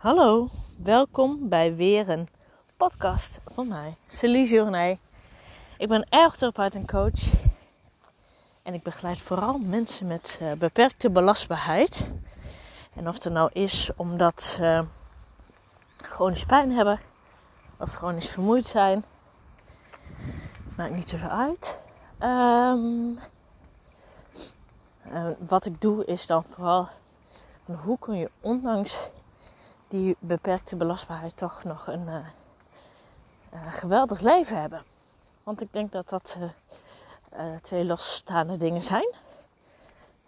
Hallo, welkom bij weer een podcast van mij, Celie Journey. Ik ben ergotherapeut en coach en ik begeleid vooral mensen met uh, beperkte belastbaarheid. En of het nou is omdat ze chronisch pijn hebben of chronisch vermoeid zijn, maakt niet zoveel uit. Um, uh, wat ik doe is dan vooral hoe kun je ondanks die beperkte belastbaarheid toch nog een uh, uh, geweldig leven hebben. Want ik denk dat dat twee losstaande dingen zijn.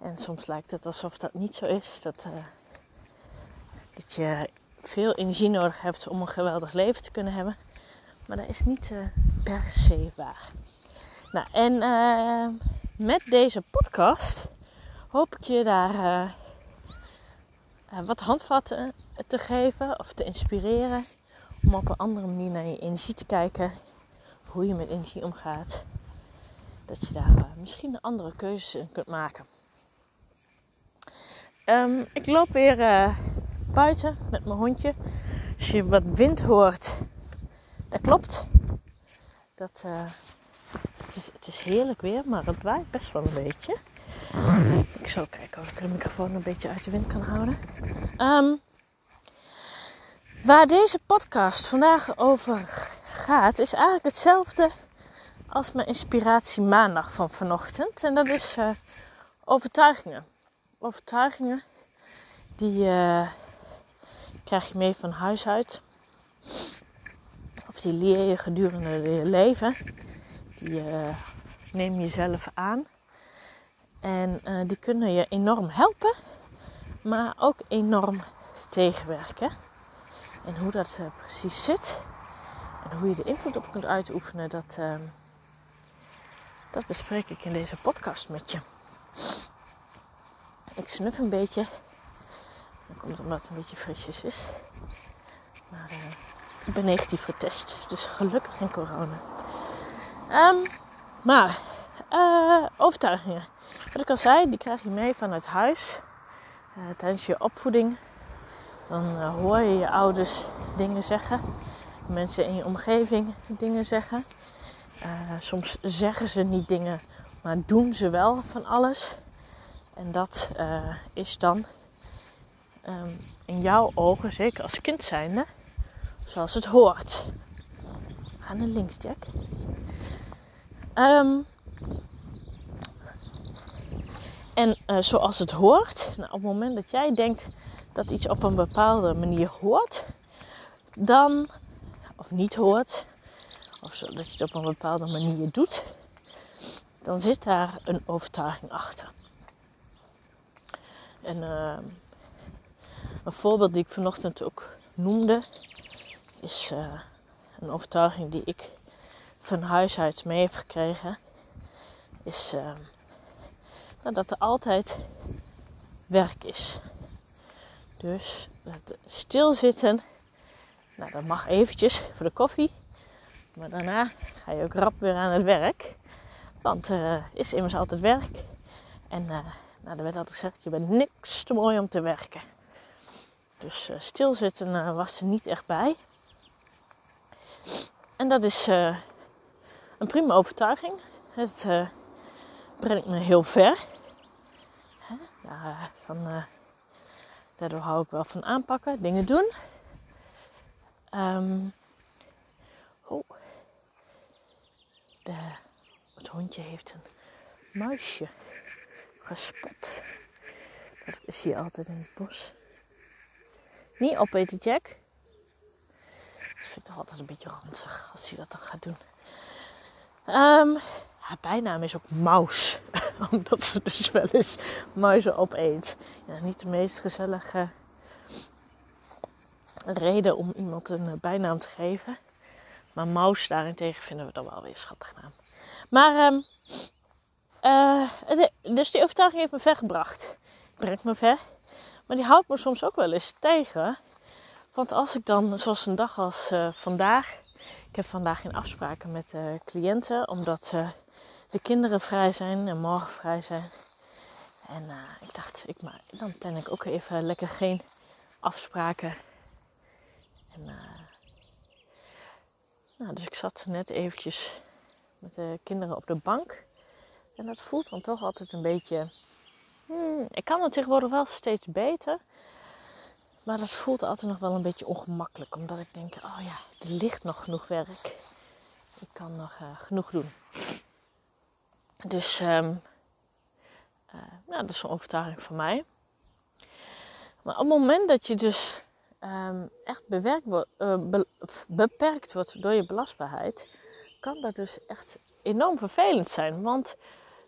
En soms lijkt het alsof dat niet zo is. Dat, dat je veel energie nodig hebt om een geweldig leven te kunnen hebben. Maar dat is niet per se waar. Nou, en met deze podcast hoop ik je daar wat handvatten te geven of te inspireren. Om op een andere manier naar je energie te kijken. Hoe je met energie omgaat. Dat je daar uh, misschien andere keuzes in kunt maken. Um, ik loop weer uh, buiten met mijn hondje. Als je wat wind hoort, dat klopt. Dat, het, is, het is heerlijk weer, maar het waait best wel een beetje. Ik zal kijken of ik de microfoon een beetje uit de wind kan houden. Um, waar deze podcast vandaag over gaat, is eigenlijk hetzelfde als mijn inspiratie maandag van vanochtend. En dat is uh, overtuigingen. Overtuigingen die uh, krijg je mee van huis uit. Of die leer je gedurende je leven. Die uh, neem je zelf aan. En die kunnen je enorm helpen, maar ook enorm tegenwerken. En hoe dat uh, precies zit en hoe je de invloed op kunt uitoefenen, dat, uh, dat bespreek ik in deze podcast met je. Ik snuf een beetje. Dat komt omdat het een beetje frisjes is. Maar ik ben negatief getest, dus gelukkig geen corona. Um, maar overtuigingen. Wat ik al zei, die krijg je mee vanuit huis. Tijdens je opvoeding. Dan uh, hoor je je ouders dingen zeggen. Mensen in je omgeving dingen zeggen. Uh, soms zeggen ze niet dingen, maar doen ze wel van alles. En dat is dan um, in jouw ogen, zeker als kind zijnde, zoals het hoort. Ga naar links, Jack. Um, en zoals het hoort, nou, op het moment dat jij denkt dat iets op een bepaalde manier hoort, dan, of niet hoort, of zo, dat je het op een bepaalde manier doet, dan zit daar een overtuiging achter. En uh, een voorbeeld die ik vanochtend ook noemde, is uh, een overtuiging die ik van huis uit mee heb gekregen. Is nou, dat er altijd werk is. Dus stilzitten, nou, dat mag eventjes voor de koffie. Maar daarna ga je ook rap weer aan het werk. Want er uh, is immers altijd werk. En uh, nou, er werd altijd gezegd, je bent niks te mooi om te werken. Dus uh, stilzitten was er niet echt bij. En dat is een prima overtuiging. Het brengt me heel ver. Ja, van, daardoor hou ik wel van aanpakken, dingen doen. Um, oh, de, het hondje heeft een muisje gespot. Dat is hier altijd in het bos. Niet opeten, Jack. Ik vind het toch altijd een beetje ranzig als hij dat dan gaat doen. Um, haar bijnaam is ook Maus. Omdat ze dus wel eens muizen opeet. Ja, niet de meest gezellige reden om iemand een eh, bijnaam te geven. Maar Maus daarentegen vinden we dan wel weer een schattig naam. Maar, um, uh, dus die overtuiging heeft me ver gebracht. Brengt me ver. Maar die houdt me soms ook wel eens tegen. Want als ik dan, zoals een dag als uh, vandaag. Ik heb vandaag geen afspraken met cliënten, omdat de kinderen vrij zijn en morgen vrij zijn. En uh, ik dacht, ik, maar, dan plan ik ook even lekker geen afspraken En, uh, nou, dus ik zat net eventjes met de kinderen op de bank. En dat voelt dan toch altijd een beetje. Hmm, ik kan het tegenwoordig wel steeds beter. Maar dat voelt altijd nog wel een beetje ongemakkelijk. Omdat ik denk, oh ja, er ligt nog genoeg werk. Ik kan nog uh, genoeg doen. Dus um, nou, dat is een overtuiging van mij. Maar op het moment dat je dus um, echt bewerkt be beperkt wordt door je belastbaarheid, kan dat dus echt enorm vervelend zijn. Want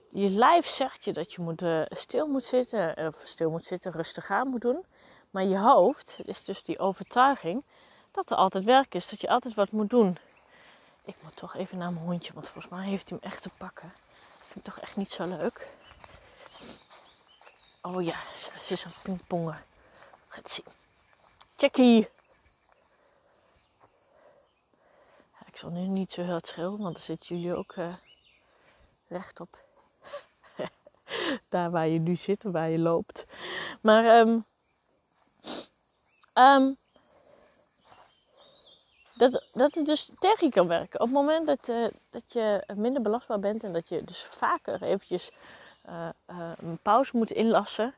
je lijf zegt je dat je moet, uh, stil moet zitten, of stil moet zitten, rustig aan moet doen. Maar je hoofd is dus die overtuiging dat er altijd werk is, dat je altijd wat moet doen. Ik moet toch even naar mijn hondje, want volgens mij heeft hij hem echt te pakken. Toch echt niet zo leuk. Oh ja, ze is aan pingpongen. Gaat zien. Checkie! Ja, ik zal nu niet zo heel schreeuwen, want dan zitten jullie ook uh, rechtop. Daar waar je nu zit, waar je loopt. Maar um, dat, dat het dus tegen kan werken. Op het moment dat, uh, dat je minder belastbaar bent en dat je dus vaker eventjes uh, uh, een pauze moet inlassen,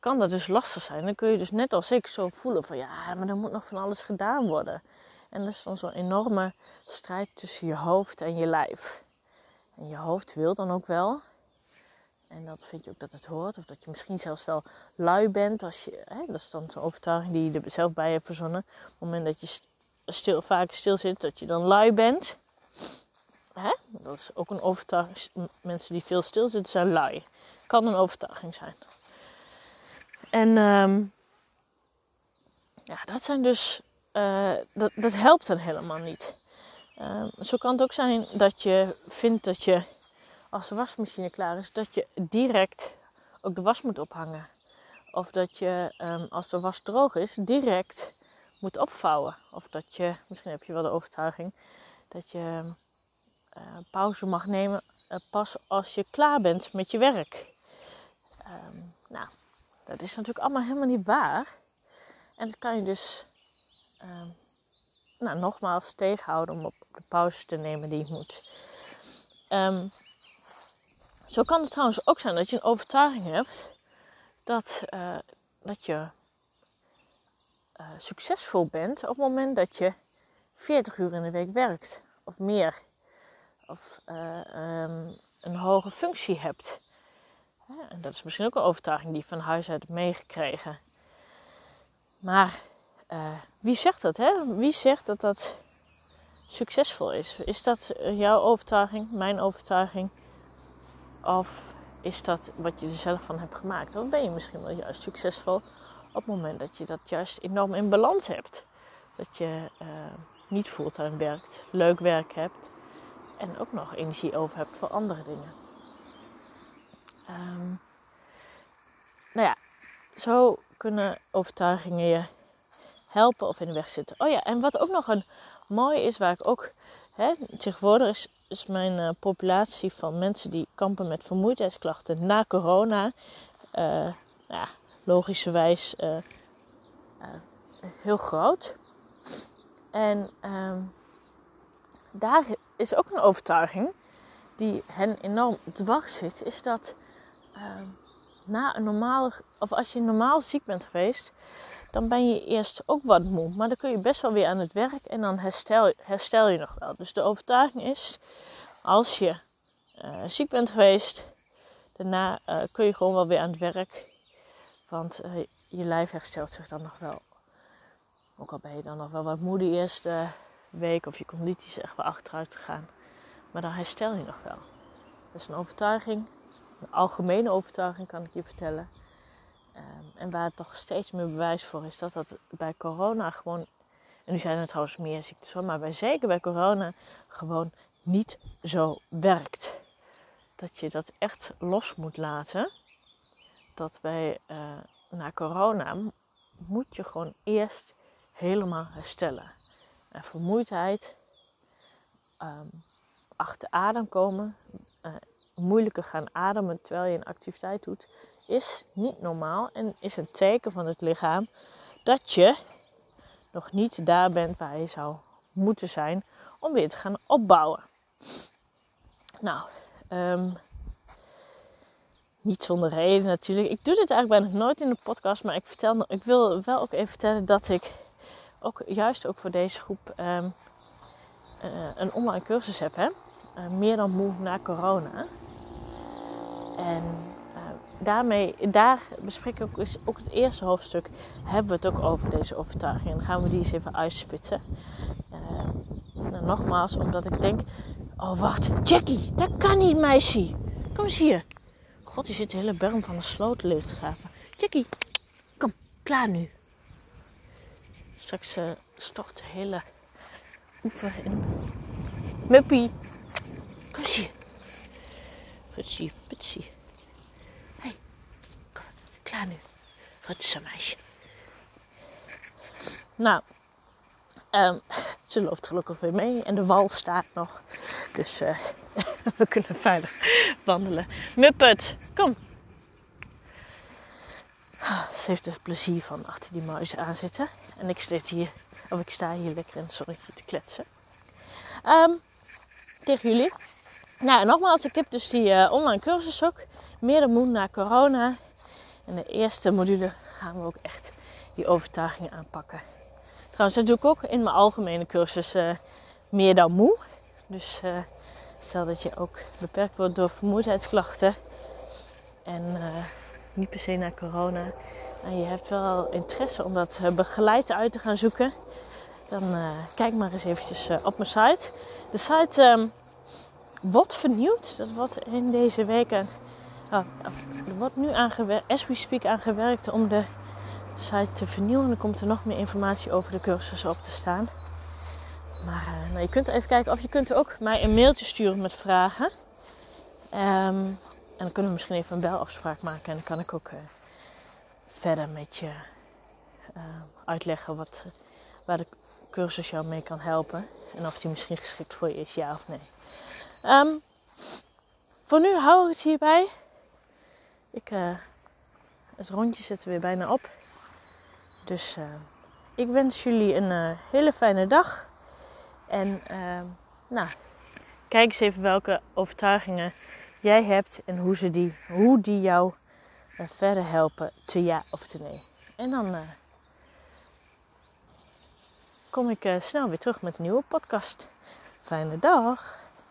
kan dat dus lastig zijn. Dan kun je dus net als ik zo voelen van ja, maar er moet nog van alles gedaan worden. En dat is dan zo'n enorme strijd tussen je hoofd en je lijf. En je hoofd wil dan ook wel. En dat vind je ook dat het hoort. Of dat je misschien zelfs wel lui bent. Als je, hè, dat is dan zo'n overtuiging die je er zelf bij hebt verzonnen. Op het moment dat je stil, vaak stil zit, dat je dan lui bent. Hè? Dat is ook een overtuiging. Mensen die veel stilzitten zijn lui. Kan een overtuiging zijn. En um, ja, dat zijn dus. Uh, dat, dat helpt dan helemaal niet. Uh, zo kan het ook zijn dat je vindt dat je, als de wasmachine klaar is, dat je direct ook de was moet ophangen. Of dat je, um, als de was droog is, direct moet opvouwen. Of dat je, misschien heb je wel de overtuiging, dat je uh, pauze mag nemen uh, pas als je klaar bent met je werk. Um, nou, dat is natuurlijk allemaal helemaal niet waar. En dat kan je dus uh, nou, nogmaals tegenhouden om op de pauze te nemen die je moet. Um, zo kan het trouwens ook zijn dat je een overtuiging hebt dat, uh, dat je uh, succesvol bent op het moment dat je 40 uur in de week werkt of meer. Of uh, um, een hoge functie hebt. En dat is misschien ook een overtuiging die je van huis uit meegekregen. Maar uh, wie zegt dat? Hè? Wie zegt dat dat succesvol is? Is dat jouw overtuiging, mijn overtuiging? Of is dat wat je er zelf van hebt gemaakt? Of ben je misschien wel juist succesvol op het moment dat je dat juist enorm in balans hebt? Dat je uh, niet fulltime werkt, leuk werk hebt en ook nog energie over hebt voor andere dingen. Um, nou ja, zo kunnen overtuigingen je helpen of in de weg zitten. Oh ja, en wat ook nog een mooi is, waar ik ook hè, tegenwoordig is, is mijn uh, populatie van mensen die kampen met vermoeidheidsklachten na corona, ja, logischerwijs uh, heel groot. En um, daar is ook een overtuiging die hen enorm dwars zit, is dat uh, na een normale, of als je normaal ziek bent geweest, dan ben je eerst ook wat moe. Maar dan kun je best wel weer aan het werk en dan herstel, herstel je nog wel. Dus de overtuiging is, als je uh, ziek bent geweest, daarna kun je gewoon wel weer aan het werk. Want uh, je lijf herstelt zich dan nog wel. Ook al ben je dan nog wel wat moe de eerste week of je conditie is echt wel achteruit gegaan. Maar dan herstel je nog wel. Dat is een overtuiging een algemene overtuiging kan ik je vertellen. Um, en waar het toch steeds meer bewijs voor is dat dat bij corona gewoon, en nu zijn er trouwens meer ziektes maar bij, zeker bij corona gewoon niet zo werkt. Dat je dat echt los moet laten. Dat bij uh, na corona moet je gewoon eerst helemaal herstellen. En vermoeidheid, um, achter adem komen, uh, moeilijker gaan ademen terwijl je een activiteit doet, is niet normaal en is een teken van het lichaam dat je nog niet daar bent waar je zou moeten zijn om weer te gaan opbouwen. Nou, um, niet zonder reden natuurlijk. Ik doe dit eigenlijk bijna nooit in de podcast, maar ik, vertel, ik wil wel ook even vertellen dat ik ook juist ook voor deze groep um, uh, een online cursus heb. Hè? Uh, meer dan moe na corona. En uh, daarmee, daar bespreek ik ook, is ook het eerste hoofdstuk. Hebben we het ook over deze overtuiging. En dan gaan we die eens even uitspitsen. Nou, nogmaals, omdat ik denk. Oh, wacht. Jackie, dat kan niet, meisje. Kom eens hier. God, die zit de hele berm van de sloot leeg te graven. Jackie, kom, klaar nu. Straks uh, stort de hele oever in. Muppie, hier. Putsie, putsie. Hé, hey, kom, klaar nu. Wat is een meisje? Nou, um, ze loopt gelukkig weer mee en de wal staat nog. Dus uh, we kunnen veilig wandelen. Muppet, kom. Ze heeft er plezier van achter die muizen aan zitten. En ik, zit hier, of ik sta hier lekker in het zonnetje te kletsen. Um, tegen jullie. Nou, en nogmaals, ik heb dus die uh, online cursus ook. Meer dan moe na corona. En de eerste module gaan we ook echt die overtuigingen aanpakken. Trouwens, dat doe ik ook in mijn algemene cursus uh, meer dan moe. Dus uh, stel dat je ook beperkt wordt door vermoeidheidsklachten en uh, niet per se naar corona. En je hebt wel interesse om dat begeleid uit te gaan zoeken. Dan kijk maar eens eventjes op mijn site. De site um, wordt vernieuwd. Dat wordt in deze weken. er wordt nu aangewerkt, as we speak, aangewerkt om de site te vernieuwen. Dan komt er nog meer informatie over de cursus op te staan. Maar uh, nou, je kunt even kijken of je kunt ook mij een mailtje sturen met vragen. Um, en dan kunnen we misschien even een belafspraak maken. En dan kan ik ook uh, verder met je uh, uitleggen wat, waar de cursus jou mee kan helpen. En of die misschien geschikt voor je is, ja of nee. Um, voor nu hou ik het hierbij. Ik, het rondje zit er weer bijna op. Dus ik wens jullie een hele fijne dag. En uh, nou, kijk eens even welke overtuigingen jij hebt en hoe, ze die, hoe die jou verder helpen te ja of te nee. En dan kom ik snel weer terug met een nieuwe podcast. Fijne dag!